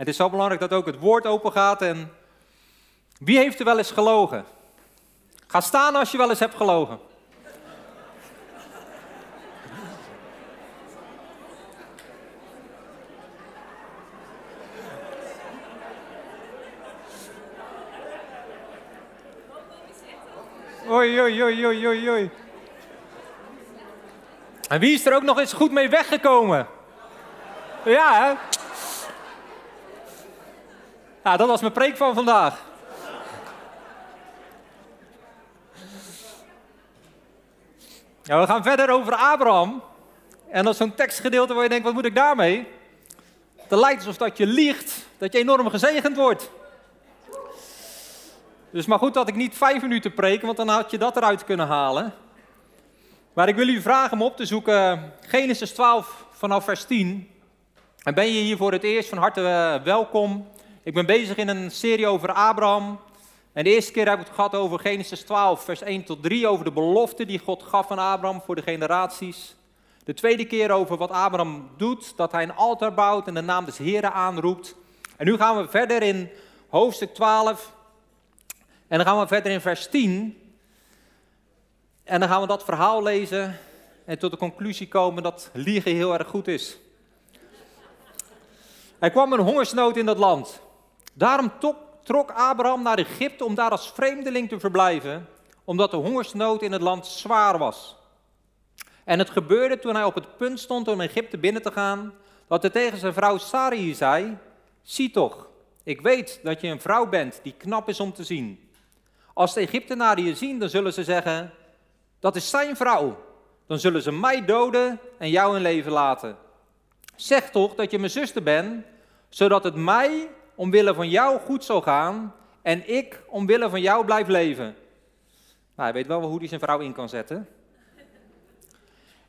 het is zo belangrijk dat ook het woord open gaat. En wie heeft er wel eens gelogen? Ga staan als je wel eens hebt gelogen. Oei, oei, oei, oei, oei, oei. En wie is er ook nog eens goed mee weggekomen? Ja, hè? Ja, dat was mijn preek van vandaag. Ja, we gaan verder over Abraham. En dat is zo'n tekstgedeelte waar je denkt, wat moet ik daarmee? Het lijkt alsof dat je liegt, dat je enorm gezegend wordt. Dus maar goed dat ik niet vijf minuten preek, want dan had je dat eruit kunnen halen. Maar ik wil u vragen om op te zoeken Genesis 12 vanaf vers 10. En ben je hier voor het eerst van harte eh, welkom. Ik ben bezig in een serie over Abraham. En de eerste keer heb ik het gehad over Genesis 12, vers 1 tot 3, over de belofte die God gaf aan Abraham voor de generaties. De tweede keer over wat Abraham doet, dat hij een altaar bouwt en de naam des Heren aanroept. En nu gaan we verder in hoofdstuk 12. En dan gaan we verder in vers 10. En dan gaan we dat verhaal lezen en tot de conclusie komen dat liegen heel erg goed is. Er kwam een hongersnood in dat land. Daarom trok Abraham naar Egypte om daar als vreemdeling te verblijven, omdat de hongersnood in het land zwaar was. En het gebeurde toen hij op het punt stond om Egypte binnen te gaan, dat hij tegen zijn vrouw Sarai zei: Zie toch, ik weet dat je een vrouw bent die knap is om te zien. Als de Egyptenaren je zien, dan zullen ze zeggen: Dat is zijn vrouw. Dan zullen ze mij doden en jou in leven laten. Zeg toch dat je mijn zuster bent, zodat het mij omwille van jou goed zal gaan en ik omwille van jou blijf leven. Nou, hij weet wel hoe hij zijn vrouw in kan zetten.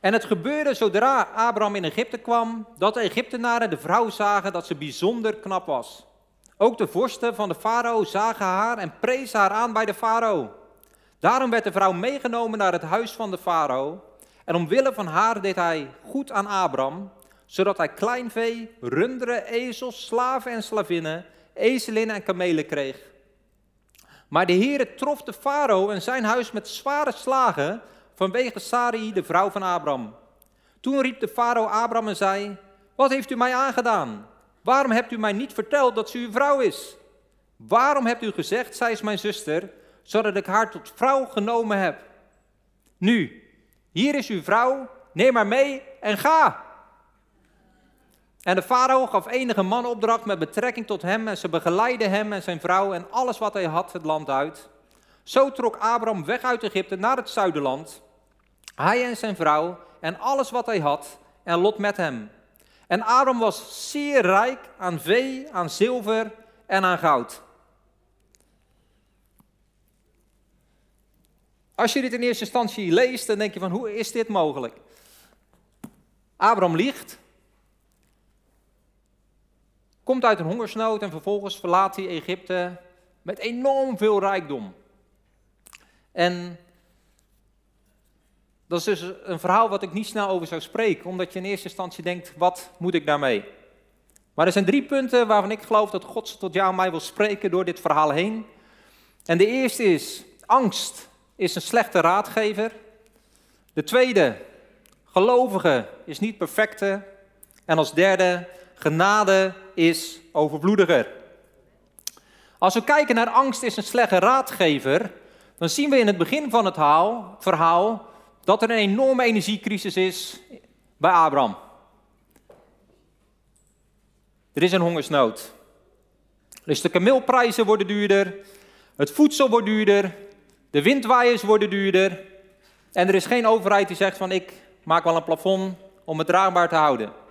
En het gebeurde zodra Abraham in Egypte kwam, dat de Egyptenaren de vrouw zagen dat ze bijzonder knap was. Ook de vorsten van de farao zagen haar en prezen haar aan bij de farao. Daarom werd de vrouw meegenomen naar het huis van de farao. En omwille van haar deed hij goed aan Abraham, zodat hij kleinvee, runderen, ezels, slaven en slavinnen, ezelinnen en kamelen kreeg. Maar de Heere trof de farao en zijn huis met zware slagen vanwege Sarai, de vrouw van Abraham. Toen riep de farao Abraham en zei, wat heeft u mij aangedaan? Waarom hebt u mij niet verteld dat ze uw vrouw is? Waarom hebt u gezegd, zij is mijn zuster, zodat ik haar tot vrouw genomen heb? Nu, hier is uw vrouw, neem haar mee en ga. En de farao gaf enige man opdracht met betrekking tot hem en ze begeleidden hem en zijn vrouw en alles wat hij had het land uit. Zo trok Abraham weg uit Egypte naar het zuiderland, hij en zijn vrouw en alles wat hij had en Lot met hem. En Abraham was zeer rijk aan vee, aan zilver en aan goud. Als je dit in eerste instantie leest, dan denk je van hoe is dit mogelijk? Abraham liegt, komt uit een hongersnood en vervolgens verlaat hij Egypte met enorm veel rijkdom. En dat is dus een verhaal wat ik niet snel over zou spreken, omdat je in eerste instantie denkt, wat moet ik daarmee? Maar er zijn drie punten waarvan ik geloof dat God tot jou en mij wil spreken door dit verhaal heen. En de eerste is, angst is een slechte raadgever. De tweede, gelovige is niet perfecte. En als derde, genade is overvloediger. Als we kijken naar angst is een slechte raadgever, dan zien we in het begin van het verhaal dat er een enorme energiecrisis is bij Abraham. Er is een hongersnood. Dus de kameelprijzen worden duurder, het voedsel wordt duurder, de windwaaiers worden duurder. En er is geen overheid die zegt van ik maak wel een plafond om het draagbaar te houden.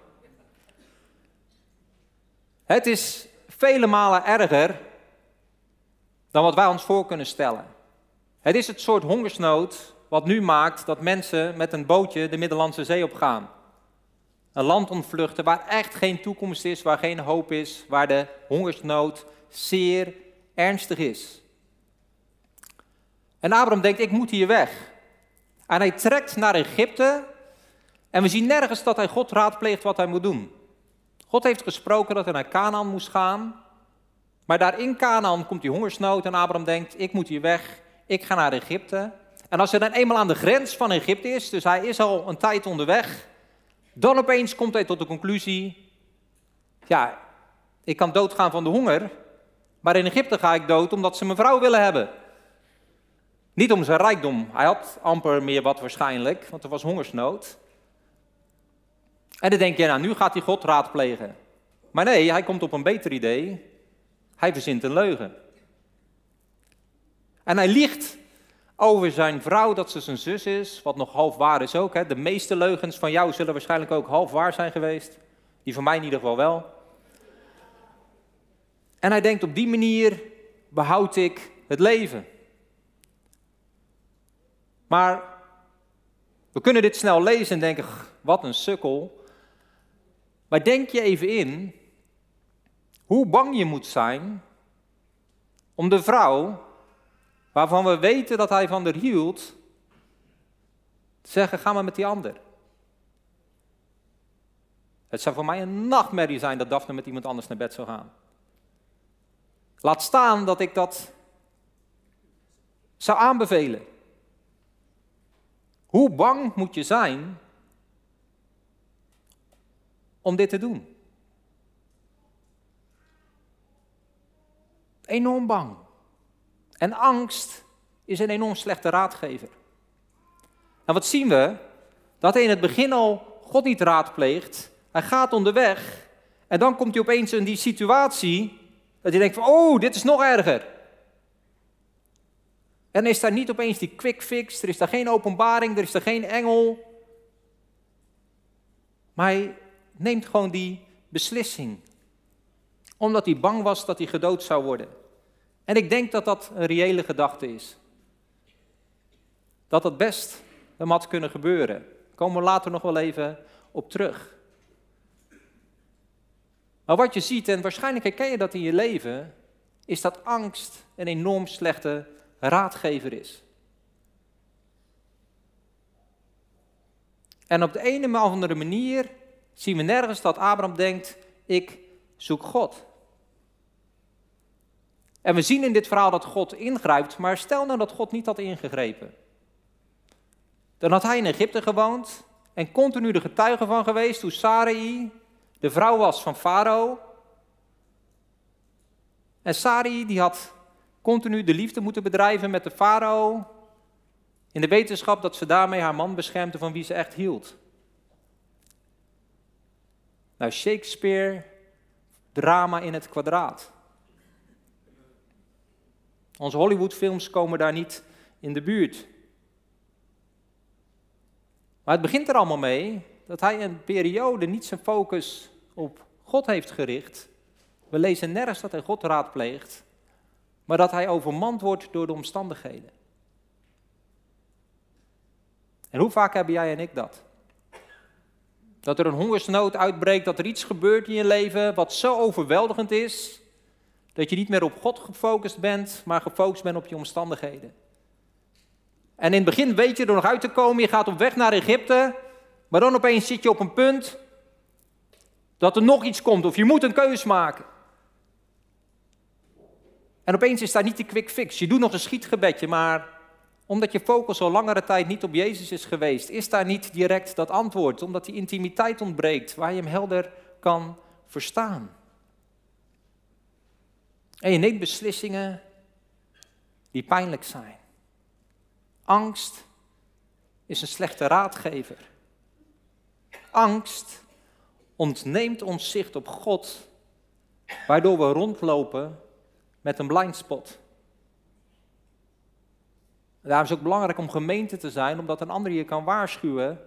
Het is vele malen erger dan wat wij ons voor kunnen stellen. Het is het soort hongersnood wat nu maakt dat mensen met een bootje de Middellandse Zee op gaan. Een land ontvluchten waar echt geen toekomst is, waar geen hoop is, waar de hongersnood zeer ernstig is. En Abraham denkt, ik moet hier weg. En hij trekt naar Egypte en we zien nergens dat hij God raadpleegt wat hij moet doen. God heeft gesproken dat hij naar Canaan moest gaan. Maar daar in Canaan komt die hongersnood en Abraham denkt, ik moet hier weg, ik ga naar Egypte. En als hij dan eenmaal aan de grens van Egypte is, dus hij is al een tijd onderweg, dan opeens komt hij tot de conclusie, ja, ik kan doodgaan van de honger, maar in Egypte ga ik dood omdat ze mijn vrouw willen hebben. Niet om zijn rijkdom, hij had amper meer wat waarschijnlijk, want er was hongersnood. En dan denk je, nou nu gaat hij God raadplegen. Maar nee, hij komt op een beter idee. Hij verzint een leugen. En hij liegt over zijn vrouw dat ze zijn zus is, wat nog half waar is ook. Hè. De meeste leugens van jou zullen waarschijnlijk ook half waar zijn geweest. Die van mij in ieder geval wel. En hij denkt op die manier behoud ik het leven. Maar we kunnen dit snel lezen en denken, wat een sukkel. Maar denk je even in hoe bang je moet zijn om de vrouw waarvan we weten dat hij van haar hield, te zeggen: ga maar met die ander. Het zou voor mij een nachtmerrie zijn dat Daphne met iemand anders naar bed zou gaan. Laat staan dat ik dat zou aanbevelen. Hoe bang moet je zijn om dit te doen? Enorm bang. En angst is een enorm slechte raadgever. En wat zien we? Dat hij in het begin al God niet raadpleegt. Hij gaat onderweg. En dan komt hij opeens in die situatie. Dat hij denkt oh, dit is nog erger. En is daar niet opeens die quick fix. Er is daar geen openbaring. Er is daar geen engel. Maar hij neemt gewoon die beslissing. Omdat hij bang was dat hij gedood zou worden. En ik denk dat dat een reële gedachte is. Dat dat best hem had kunnen gebeuren. Komen we later nog wel even op terug. Maar wat je ziet, en waarschijnlijk herken je dat in je leven, is dat angst een enorm slechte raadgever is. En op de ene of andere manier zien we nergens dat Abraham denkt: ik zoek God. En we zien in dit verhaal dat God ingrijpt, maar stel nou dat God niet had ingegrepen. Dan had hij in Egypte gewoond en continu de getuige van geweest hoe Sarai de vrouw was van Farao. En Sarai die had continu de liefde moeten bedrijven met de farao in de wetenschap dat ze daarmee haar man beschermde van wie ze echt hield. Nou, Shakespeare, drama in het kwadraat. Onze Hollywoodfilms komen daar niet in de buurt. Maar het begint er allemaal mee dat hij een periode niet zijn focus op God heeft gericht. We lezen nergens dat hij God raadpleegt, maar dat hij overmand wordt door de omstandigheden. En hoe vaak hebben jij en ik dat? Dat er een hongersnood uitbreekt, dat er iets gebeurt in je leven wat zo overweldigend is, dat je niet meer op God gefocust bent, maar gefocust bent op je omstandigheden. En in het begin weet je er nog uit te komen, je gaat op weg naar Egypte, maar dan opeens zit je op een punt dat er nog iets komt of je moet een keus maken. En opeens is daar niet die quick fix. Je doet nog een schietgebedje, maar omdat je focus al langere tijd niet op Jezus is geweest, is daar niet direct dat antwoord. Omdat die intimiteit ontbreekt, waar je hem helder kan verstaan. En je neemt beslissingen die pijnlijk zijn. Angst is een slechte raadgever. Angst ontneemt ons zicht op God, waardoor we rondlopen met een blindspot. Daarom is het ook belangrijk om gemeente te zijn, omdat een ander je kan waarschuwen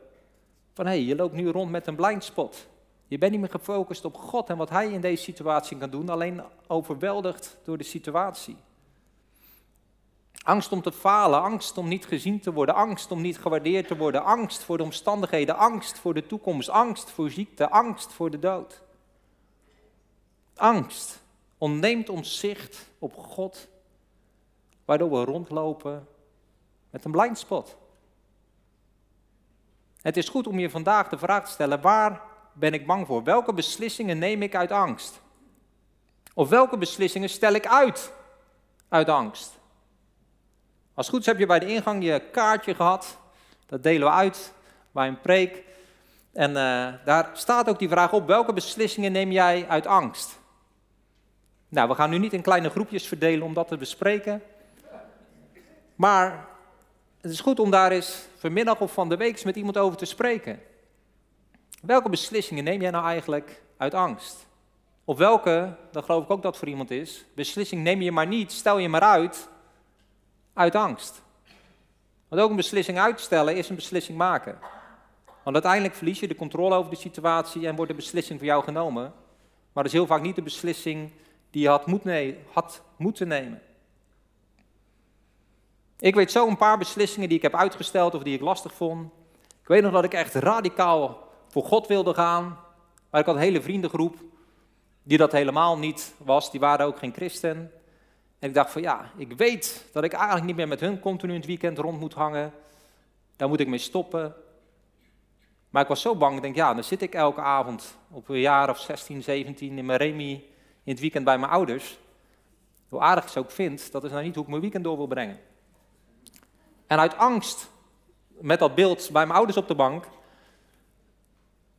van hé, hey, je loopt nu rond met een blindspot. Je bent niet meer gefocust op God en wat Hij in deze situatie kan doen, alleen overweldigd door de situatie. Angst om te falen, angst om niet gezien te worden, angst om niet gewaardeerd te worden, angst voor de omstandigheden, angst voor de toekomst, angst voor ziekte, angst voor de dood. Angst ontneemt ons zicht op God, waardoor we rondlopen met een blindspot. Het is goed om je vandaag de vraag te stellen, waar ben ik bang voor? Welke beslissingen neem ik uit angst? Of welke beslissingen stel ik uit uit angst? Als goed heb je bij de ingang je kaartje gehad. Dat delen we uit bij een preek. En uh, daar staat ook die vraag op: welke beslissingen neem jij uit angst? Nou, we gaan nu niet in kleine groepjes verdelen om dat te bespreken. Maar het is goed om daar eens vanmiddag of van de week met iemand over te spreken. Welke beslissingen neem jij nou eigenlijk uit angst? Of welke, dan geloof ik ook dat voor iemand is, beslissing neem je maar niet, stel je maar uit, uit angst. Want ook een beslissing uitstellen is een beslissing maken. Want uiteindelijk verlies je de controle over de situatie en wordt de beslissing voor jou genomen. Maar dat is heel vaak niet de beslissing die je had, moet had moeten nemen. Ik weet zo een paar beslissingen die ik heb uitgesteld of die ik lastig vond. Ik weet nog dat ik echt radicaal voor God wilde gaan. Maar ik had een hele vriendengroep die dat helemaal niet was. Die waren ook geen christen. En ik dacht van ja, ik weet dat ik eigenlijk niet meer met hun continu in het weekend rond moet hangen. Daar moet ik mee stoppen. Maar ik was zo bang, ik denk ja, dan zit ik elke avond op een jaar of 16, 17 in mijn remi in het weekend bij mijn ouders. Hoe aardig ze ook vind, dat is nou niet hoe ik mijn weekend door wil brengen. En uit angst, met dat beeld bij mijn ouders op de bank,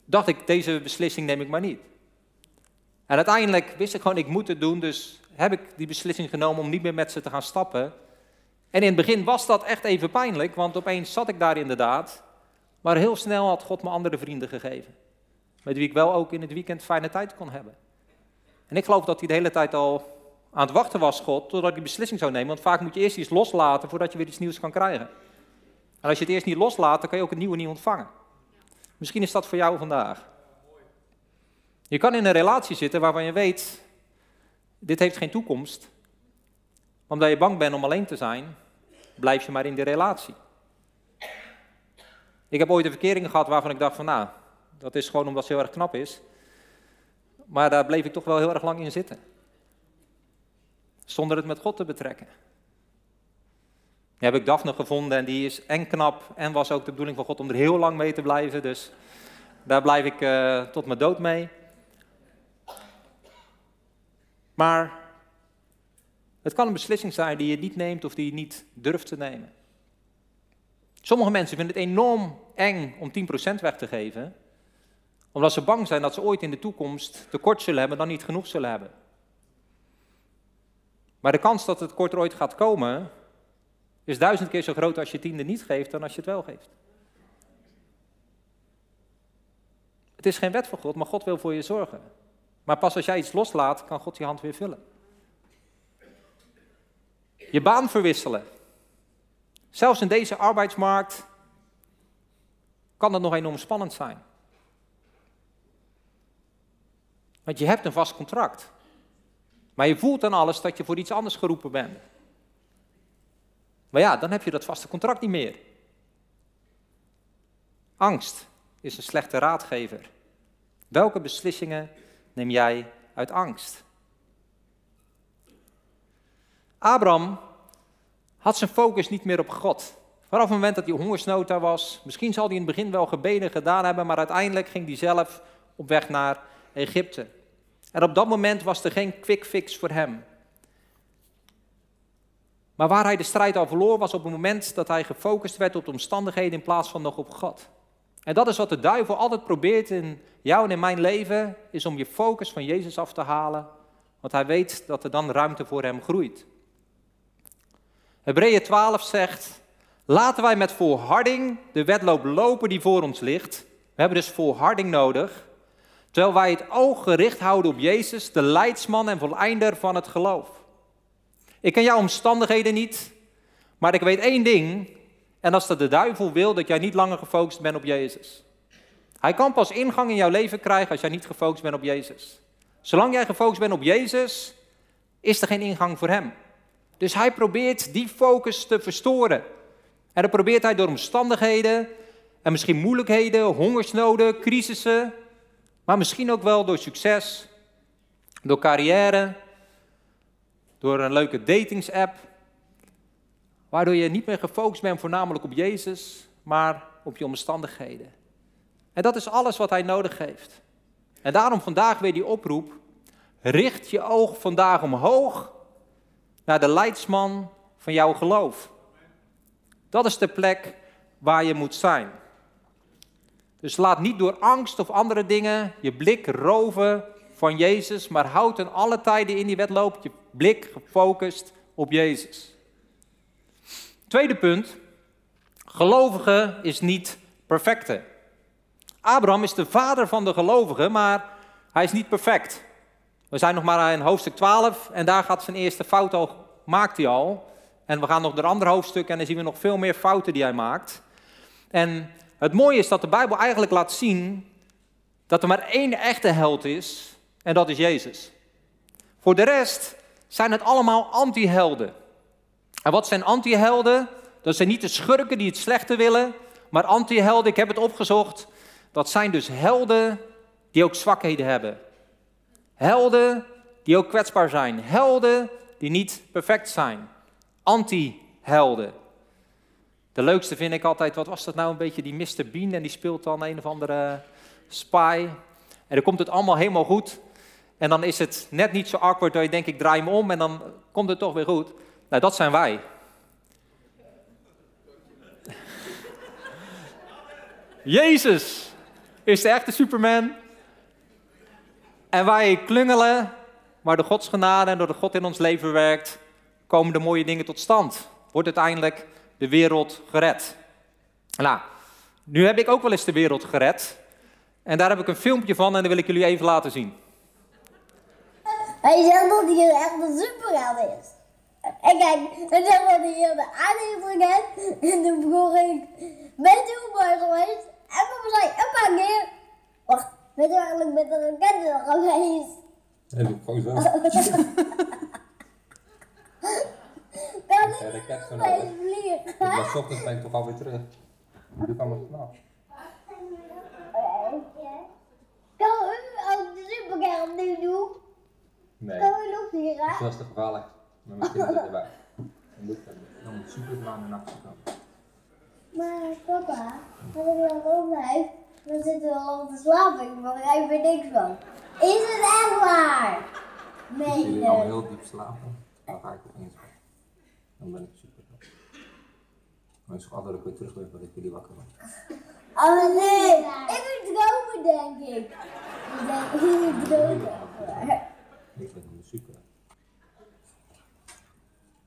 dacht ik, deze beslissing neem ik maar niet. En uiteindelijk wist ik gewoon, ik moet het doen, dus heb ik die beslissing genomen om niet meer met ze te gaan stappen. En in het begin was dat echt even pijnlijk, want opeens zat ik daar inderdaad. Maar heel snel had God me andere vrienden gegeven. Met wie ik wel ook in het weekend fijne tijd kon hebben. En ik geloof dat hij de hele tijd al aan het wachten was, God, totdat ik die beslissing zou nemen. Want vaak moet je eerst iets loslaten voordat je weer iets nieuws kan krijgen. En als je het eerst niet loslaat, dan kan je ook het nieuwe niet ontvangen. Misschien is dat voor jou vandaag. Je kan in een relatie zitten waarvan je weet, dit heeft geen toekomst. Omdat je bang bent om alleen te zijn, blijf je maar in die relatie. Ik heb ooit een verkering gehad waarvan ik dacht van nou, dat is gewoon omdat ze heel erg knap is. Maar daar bleef ik toch wel heel erg lang in zitten. Zonder het met God te betrekken. Nu heb ik Daphne gevonden en die is en knap en was ook de bedoeling van God om er heel lang mee te blijven. Dus daar blijf ik uh, tot mijn dood mee. Maar het kan een beslissing zijn die je niet neemt of die je niet durft te nemen. Sommige mensen vinden het enorm eng om 10% weg te geven, omdat ze bang zijn dat ze ooit in de toekomst tekort zullen hebben, dan niet genoeg zullen hebben. Maar de kans dat het kort ooit gaat komen, is duizend keer zo groot als je tiende niet geeft dan als je het wel geeft. Het is geen wet van God, maar God wil voor je zorgen. Maar pas als jij iets loslaat, kan God je hand weer vullen. Je baan verwisselen. Zelfs in deze arbeidsmarkt kan dat nog enorm spannend zijn. Want je hebt een vast contract. Maar je voelt dan alles dat je voor iets anders geroepen bent. Maar ja, dan heb je dat vaste contract niet meer. Angst is een slechte raadgever. Welke beslissingen neem jij uit angst? Abraham had zijn focus niet meer op God. Vanaf het moment dat hij hongersnood daar was, misschien zal hij in het begin wel gebeden gedaan hebben, maar uiteindelijk ging hij zelf op weg naar Egypte. En op dat moment was er geen quick fix voor hem. Maar waar hij de strijd al verloor was op het moment dat hij gefocust werd op de omstandigheden in plaats van nog op God. En dat is wat de duivel altijd probeert in jou en in mijn leven, is om je focus van Jezus af te halen, want hij weet dat er dan ruimte voor hem groeit. Hebreeën 12 zegt, laten wij met volharding de wedloop lopen die voor ons ligt. We hebben dus volharding nodig, terwijl wij het oog gericht houden op Jezus, de leidsman en voleinder van het geloof. Ik ken jouw omstandigheden niet, maar ik weet één ding, en is dat de duivel wil dat jij niet langer gefocust bent op Jezus. Hij kan pas ingang in jouw leven krijgen als jij niet gefocust bent op Jezus. Zolang jij gefocust bent op Jezus, is er geen ingang voor hem. Dus hij probeert die focus te verstoren. En dat probeert hij door omstandigheden en misschien moeilijkheden, hongersnoden, crisissen, maar misschien ook wel door succes, door carrière, door een leuke datingsapp, waardoor je niet meer gefocust bent voornamelijk op Jezus, maar op je omstandigheden. En dat is alles wat hij nodig heeft. En daarom vandaag weer die oproep. Richt je oog vandaag omhoog naar de leidsman van jouw geloof. Dat is de plek waar je moet zijn. Dus laat niet door angst of andere dingen je blik roven van Jezus, maar houd in alle tijden in die wedloop je blik gefocust op Jezus. Tweede punt, gelovige is niet perfecte. Abraham is de vader van de gelovigen, maar hij is niet perfect. We zijn nog maar in hoofdstuk 12 en daar gaat zijn eerste fout al, maakt hij al. En we gaan nog naar andere hoofdstuk en dan zien we nog veel meer fouten die hij maakt. En het mooie is dat de Bijbel eigenlijk laat zien dat er maar één echte held is en dat is Jezus. Voor de rest zijn het allemaal anti-helden. En wat zijn anti-helden? Dat zijn niet de schurken die het slechte willen, maar anti-helden, ik heb het opgezocht, dat zijn dus helden die ook zwakheden hebben. Helden die ook kwetsbaar zijn. Helden die niet perfect zijn. Anti-helden. De leukste vind ik altijd, wat was dat nou een beetje, die Mr. Bean en die speelt dan een of andere spy. En dan komt het allemaal helemaal goed. En dan is het net niet zo awkward dat je denkt, ik draai me om en dan komt het toch weer goed. Nou, dat zijn wij. Jezus is de echte Superman. En wij klungelen, maar door Gods genade en door de God in ons leven werkt, komen de mooie dingen tot stand. Wordt uiteindelijk de wereld gered. Nou, nu heb ik ook wel eens de wereld gered. En daar heb ik een filmpje van en dat wil ik jullie even laten zien. Hij zegt dat hij echt een superheld is. En kijk, hij zegt dat hij hier de aanlevering heeft. En toen vroeg ik, bent u mooi geweest? En we zei, een paar keer. Wacht, bent u eigenlijk met de raketten geweest? Heb ik gewoon zo. Kan ik niet nodig. eens vliegen? Ik was ochtends ben ik toch alweer terug. Nu kwam het vanaf. Kan u ook de superheld nu doen? Nee, Kan u nog vliegen? dat was te gevaarlijk. Met mijn kinderen erbij. Dan ik niet. Dan moet super lang in nacht komen. Maar papa, als ik dan opblijf, dan zitten we al te slapen. Ik begrijp er niks van. Is het echt waar? Nee, jullie al nee. heel diep slapen, dan ga ik opeens. Dan ben ik super. Maar het is altijd dat ik weer terug ben voordat jullie wakker maak. Oh nee, ik moet dromen denk ik. Ik ik moet dromen. Ik ben super.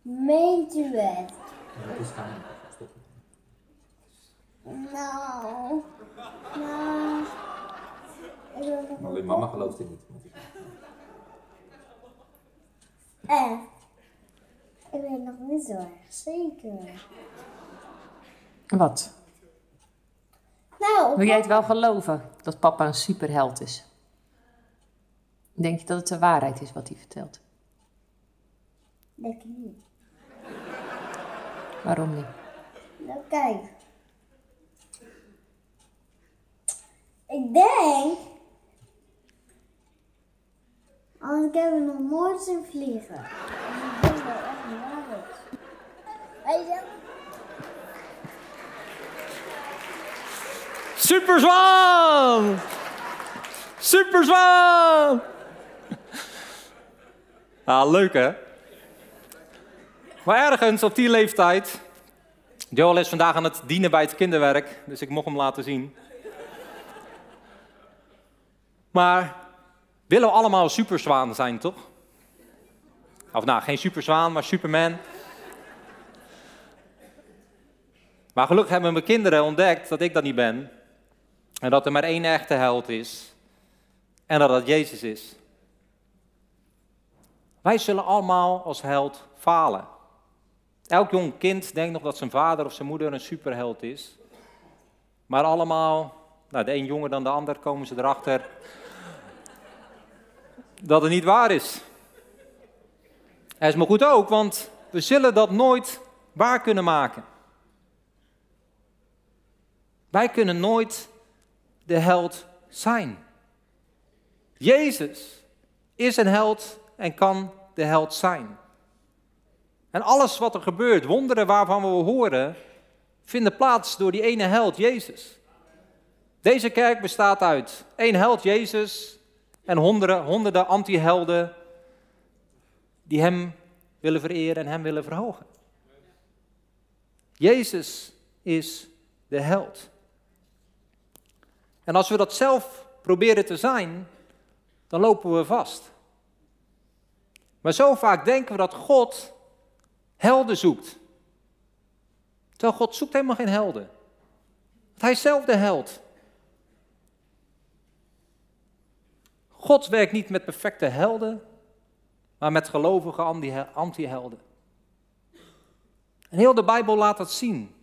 Meent u het? Het is het. Nou, nou. Maar alleen mama gelooft dit niet. Echt? Ik weet nog niet zo erg zeker. Wat? Nou, Wil jij het wel geloven dat papa een superheld is? Denk je dat het de waarheid is wat hij vertelt? denk ik niet. Waarom niet? Nou kijk. Ik denk. Want ik heb nog nooit zien vliegen. Dus ik denk dat het echt niet waar is. Superzwaan! Superzwaan! Ah, leuk hè? Maar ergens op die leeftijd. Joel is vandaag aan het dienen bij het kinderwerk, dus ik mocht hem laten zien. Maar willen we allemaal superzwaan zijn, toch? Of nou, geen superzwaan, maar superman. Maar gelukkig hebben mijn kinderen ontdekt dat ik dat niet ben. En dat er maar één echte held is. En dat dat Jezus is. Wij zullen allemaal als held falen. Elk jong kind denkt nog dat zijn vader of zijn moeder een superheld is. Maar allemaal, nou de een jonger dan de ander, komen ze erachter dat het niet waar is. En is maar goed ook, want we zullen dat nooit waar kunnen maken. Wij kunnen nooit de held zijn. Jezus is een held en kan de held zijn. En alles wat er gebeurt, wonderen waarvan we horen, vinden plaats door die ene held, Jezus. Deze kerk bestaat uit één held, Jezus, en honderden, honderden anti-helden die hem willen vereren en hem willen verhogen. Jezus is de held. En als we dat zelf proberen te zijn, dan lopen we vast. Maar zo vaak denken we dat God helden zoekt. Terwijl God zoekt helemaal geen helden. hij is zelf de held. God werkt niet met perfecte helden, maar met gelovige anti-helden. En heel de Bijbel laat dat zien.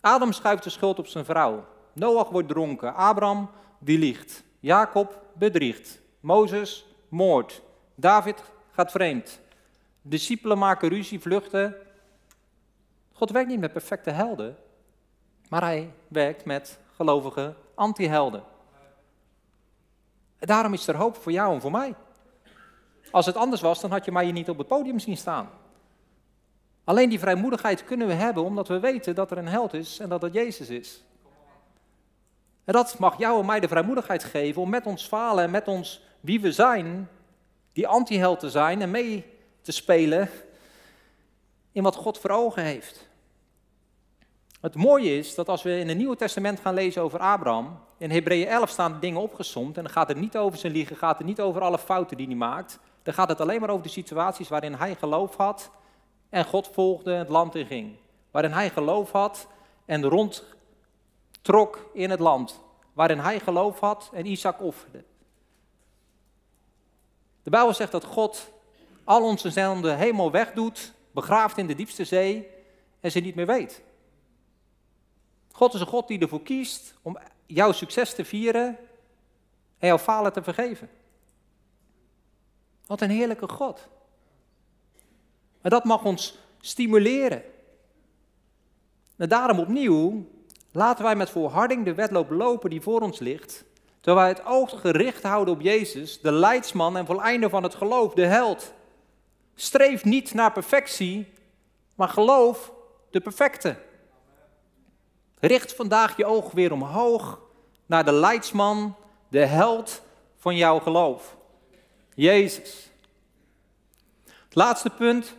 Adam schuift de schuld op zijn vrouw. Noach wordt dronken. Abraham, die liegt. Jacob bedriegt. Mozes moordt. David gaat vreemd. Discipelen maken ruzie, vluchten. God werkt niet met perfecte helden, maar hij werkt met gelovige anti-helden. Daarom is er hoop voor jou en voor mij. Als het anders was, dan had je mij hier niet op het podium zien staan. Alleen die vrijmoedigheid kunnen we hebben omdat we weten dat er een held is en dat dat Jezus is. En dat mag jou en mij de vrijmoedigheid geven om met ons falen en met ons wie we zijn, die anti-held te zijn en mee te spelen in wat God voor ogen heeft. Het mooie is dat als we in het Nieuwe Testament gaan lezen over Abraham, in Hebreeën 11 staan dingen opgesomd en dan gaat het niet over zijn liegen, gaat het niet over alle fouten die hij maakt. Dan gaat het alleen maar over de situaties waarin hij geloof had en God volgde het land in ging. Waarin hij geloof had en rondtrok in het land. Waarin hij geloof had en Isaac offerde. De Bijbel zegt dat God al onze zonden helemaal wegdoet, begraaft in de diepste zee en ze niet meer weet. God is een God die ervoor kiest om jouw succes te vieren en jouw falen te vergeven. Wat een heerlijke God. En dat mag ons stimuleren. En daarom opnieuw, laten wij met volharding de wedloop lopen die voor ons ligt, terwijl wij het oog gericht houden op Jezus, de leidsman en voleinde van het geloof, de held. Streef niet naar perfectie, maar geloof de perfecte. Richt vandaag je oog weer omhoog naar de leidsman, de held van jouw geloof. Jezus. Het laatste punt.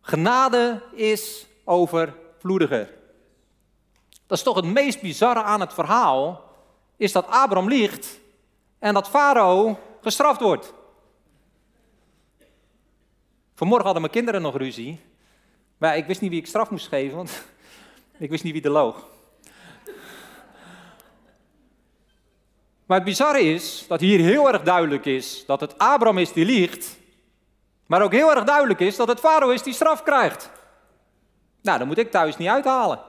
Genade is overvloediger. Dat is toch het meest bizarre aan het verhaal, is dat Abraham liegt en dat Farao gestraft wordt. Vanmorgen hadden mijn kinderen nog ruzie, maar ik wist niet wie ik straf moest geven, want ik wist niet wie de loog. Maar het bizarre is dat hier heel erg duidelijk is dat het Abraham is die liegt, maar ook heel erg duidelijk is dat het Farao is die straf krijgt. Nou, dat moet ik thuis niet uithalen.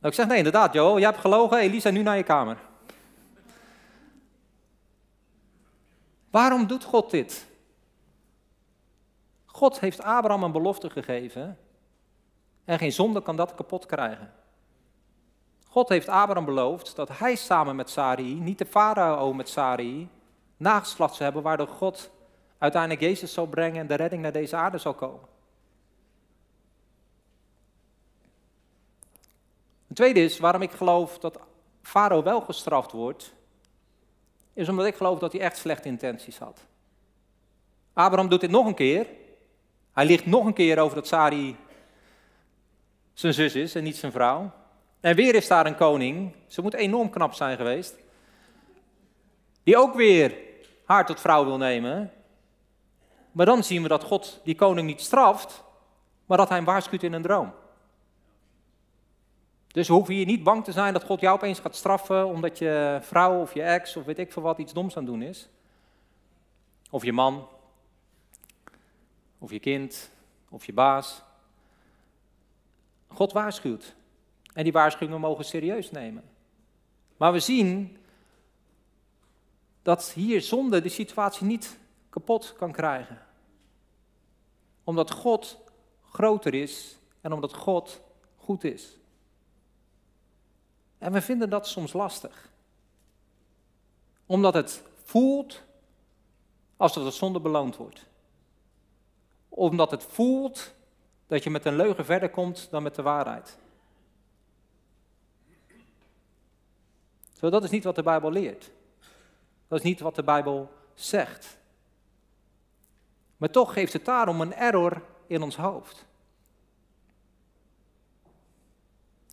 Nou, ik zeg nee, inderdaad, Joel, je hebt gelogen, Elisa, nu naar je kamer. Waarom doet God dit? God heeft Abraham een belofte gegeven en geen zonde kan dat kapot krijgen. God heeft Abraham beloofd dat hij samen met Sarai, niet de farao met Sarai, nageslacht zou hebben waardoor God uiteindelijk Jezus zal brengen en de redding naar deze aarde zal komen. Een tweede is waarom ik geloof dat Farao wel gestraft wordt, is omdat ik geloof dat hij echt slechte intenties had. Abraham doet dit nog een keer. Hij ligt nog een keer over dat Sari zijn zus is en niet zijn vrouw. En weer is daar een koning, ze moet enorm knap zijn geweest, die ook weer haar tot vrouw wil nemen. Maar dan zien we dat God die koning niet straft, maar dat hij hem waarschuwt in een droom. Dus hoef je niet bang te zijn dat God jou opeens gaat straffen omdat je vrouw of je ex of weet ik veel wat iets doms aan het doen is. Of je man, of je kind, of je baas. God waarschuwt. En die waarschuwingen mogen serieus nemen. Maar we zien dat hier zonde de situatie niet kapot kan krijgen. Omdat God groter is en omdat God goed is. En we vinden dat soms lastig. Omdat het voelt alsof de zonde beloond wordt. Omdat het voelt dat je met een leugen verder komt dan met de waarheid. Zo, dat is niet wat de Bijbel leert. Dat is niet wat de Bijbel zegt. Maar toch geeft het daarom een error in ons hoofd.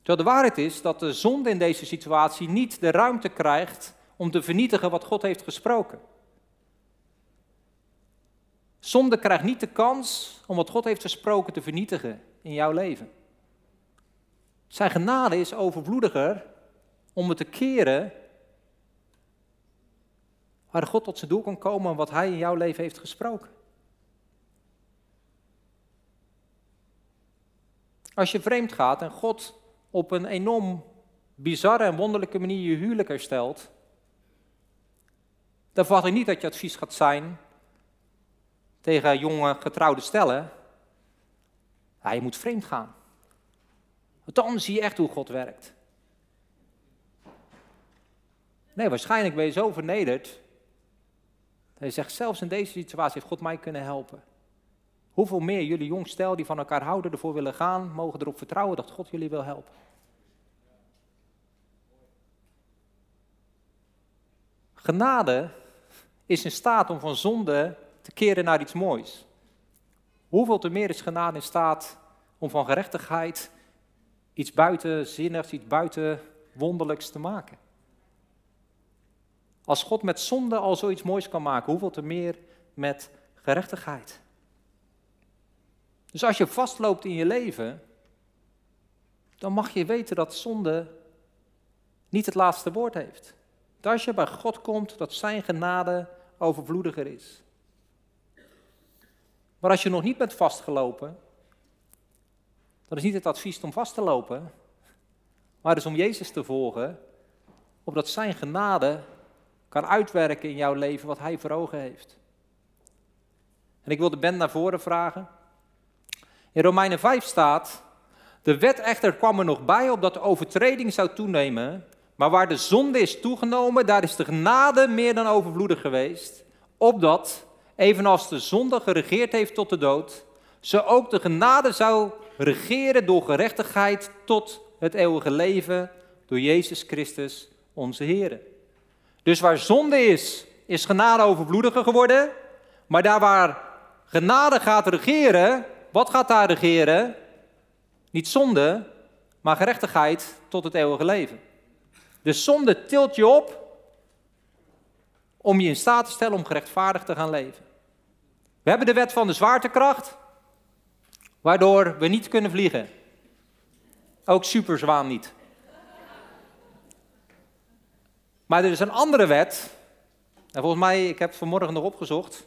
Terwijl de waarheid is dat de zonde in deze situatie niet de ruimte krijgt om te vernietigen wat God heeft gesproken. Zonde krijgt niet de kans om wat God heeft gesproken te vernietigen in jouw leven. Zijn genade is overvloediger om het te keren waar God tot zijn doel kan komen en wat Hij in jouw leven heeft gesproken. Als je vreemd gaat en God op een enorm bizarre en wonderlijke manier je huwelijk herstelt, dan verwacht ik niet dat je advies gaat zijn tegen jonge getrouwde stellen. Ja, je moet vreemd gaan. Want dan zie je echt hoe God werkt. Nee, waarschijnlijk ben je zo vernederd. Dat je zegt, zelfs in deze situatie heeft God mij kunnen helpen. Hoeveel meer jullie jong stel die van elkaar houden, ervoor willen gaan, mogen erop vertrouwen dat God jullie wil helpen. Genade is in staat om van zonde te keren naar iets moois. Hoeveel te meer is genade in staat om van gerechtigheid iets buitenzinnigs, iets buitenwonderlijks te maken? Als God met zonde al zoiets moois kan maken, hoeveel te meer met gerechtigheid? Dus als je vastloopt in je leven, dan mag je weten dat zonde niet het laatste woord heeft. Dat als je bij God komt, dat Zijn genade overvloediger is. Maar als je nog niet bent vastgelopen, dan is niet het advies om vast te lopen, maar is om Jezus te volgen, opdat Zijn genade kan uitwerken in jouw leven wat Hij voor ogen heeft. En ik wil de band naar voren vragen. In Romeinen 5 staat, de wet echter kwam er nog bij opdat de overtreding zou toenemen, maar waar de zonde is toegenomen, daar is de genade meer dan overvloedig geweest, opdat, evenals de zonde geregeerd heeft tot de dood, zo ook de genade zou regeren door gerechtigheid tot het eeuwige leven door Jezus Christus, onze Heer. Dus waar zonde is, is genade overvloediger geworden, maar daar waar genade gaat regeren, wat gaat daar regeren? Niet zonde, maar gerechtigheid tot het eeuwige leven. De zonde tilt je op om je in staat te stellen om gerechtvaardigd te gaan leven. We hebben de wet van de zwaartekracht, waardoor we niet kunnen vliegen. Ook superzwaan niet. Maar er is een andere wet, en volgens mij, ik heb het vanmorgen nog opgezocht,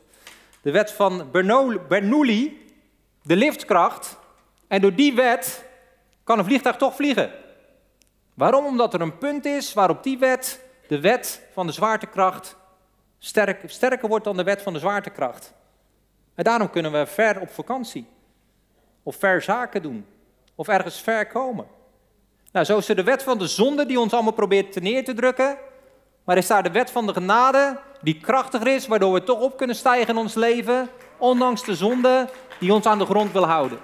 de wet van Bernoulli, de liftkracht. En door die wet kan een vliegtuig toch vliegen. Waarom? Omdat er een punt is waarop die wet, de wet van de zwaartekracht, sterk, sterker wordt dan de wet van de zwaartekracht. En daarom kunnen we ver op vakantie. Of ver zaken doen. Of ergens ver komen. Nou, zo is er de wet van de zonde die ons allemaal probeert te neer te drukken. Maar is daar de wet van de genade die krachtiger is, waardoor we toch op kunnen stijgen in ons leven, ondanks de zonde die ons aan de grond wil houden.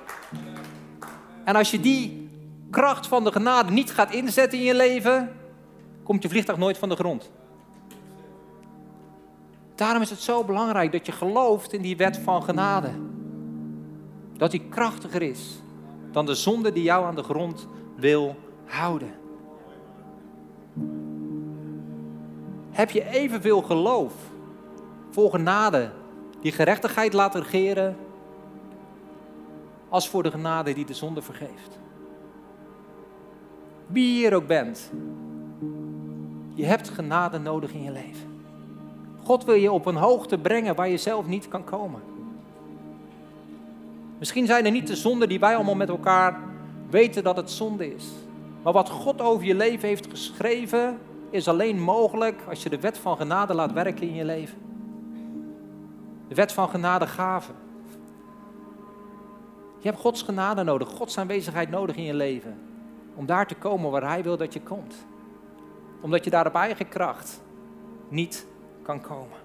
En als je die kracht van de genade niet gaat inzetten in je leven, komt je vliegtuig nooit van de grond. Daarom is het zo belangrijk dat je gelooft in die wet van genade. Dat die krachtiger is dan de zonde die jou aan de grond wil houden. Heb je evenveel geloof voor genade die gerechtigheid laat regeren, als voor de genade die de zonde vergeeft? Wie je hier ook bent, je hebt genade nodig in je leven. God wil je op een hoogte brengen waar je zelf niet kan komen. Misschien zijn er niet de zonden die wij allemaal met elkaar weten dat het zonde is. Maar wat God over je leven heeft geschreven, is alleen mogelijk als je de wet van genade laat werken in je leven. De wet van genade gaven. Je hebt Gods genade nodig, Gods aanwezigheid nodig in je leven. Om daar te komen waar Hij wil dat je komt. Omdat je daar op eigen kracht niet kan komen.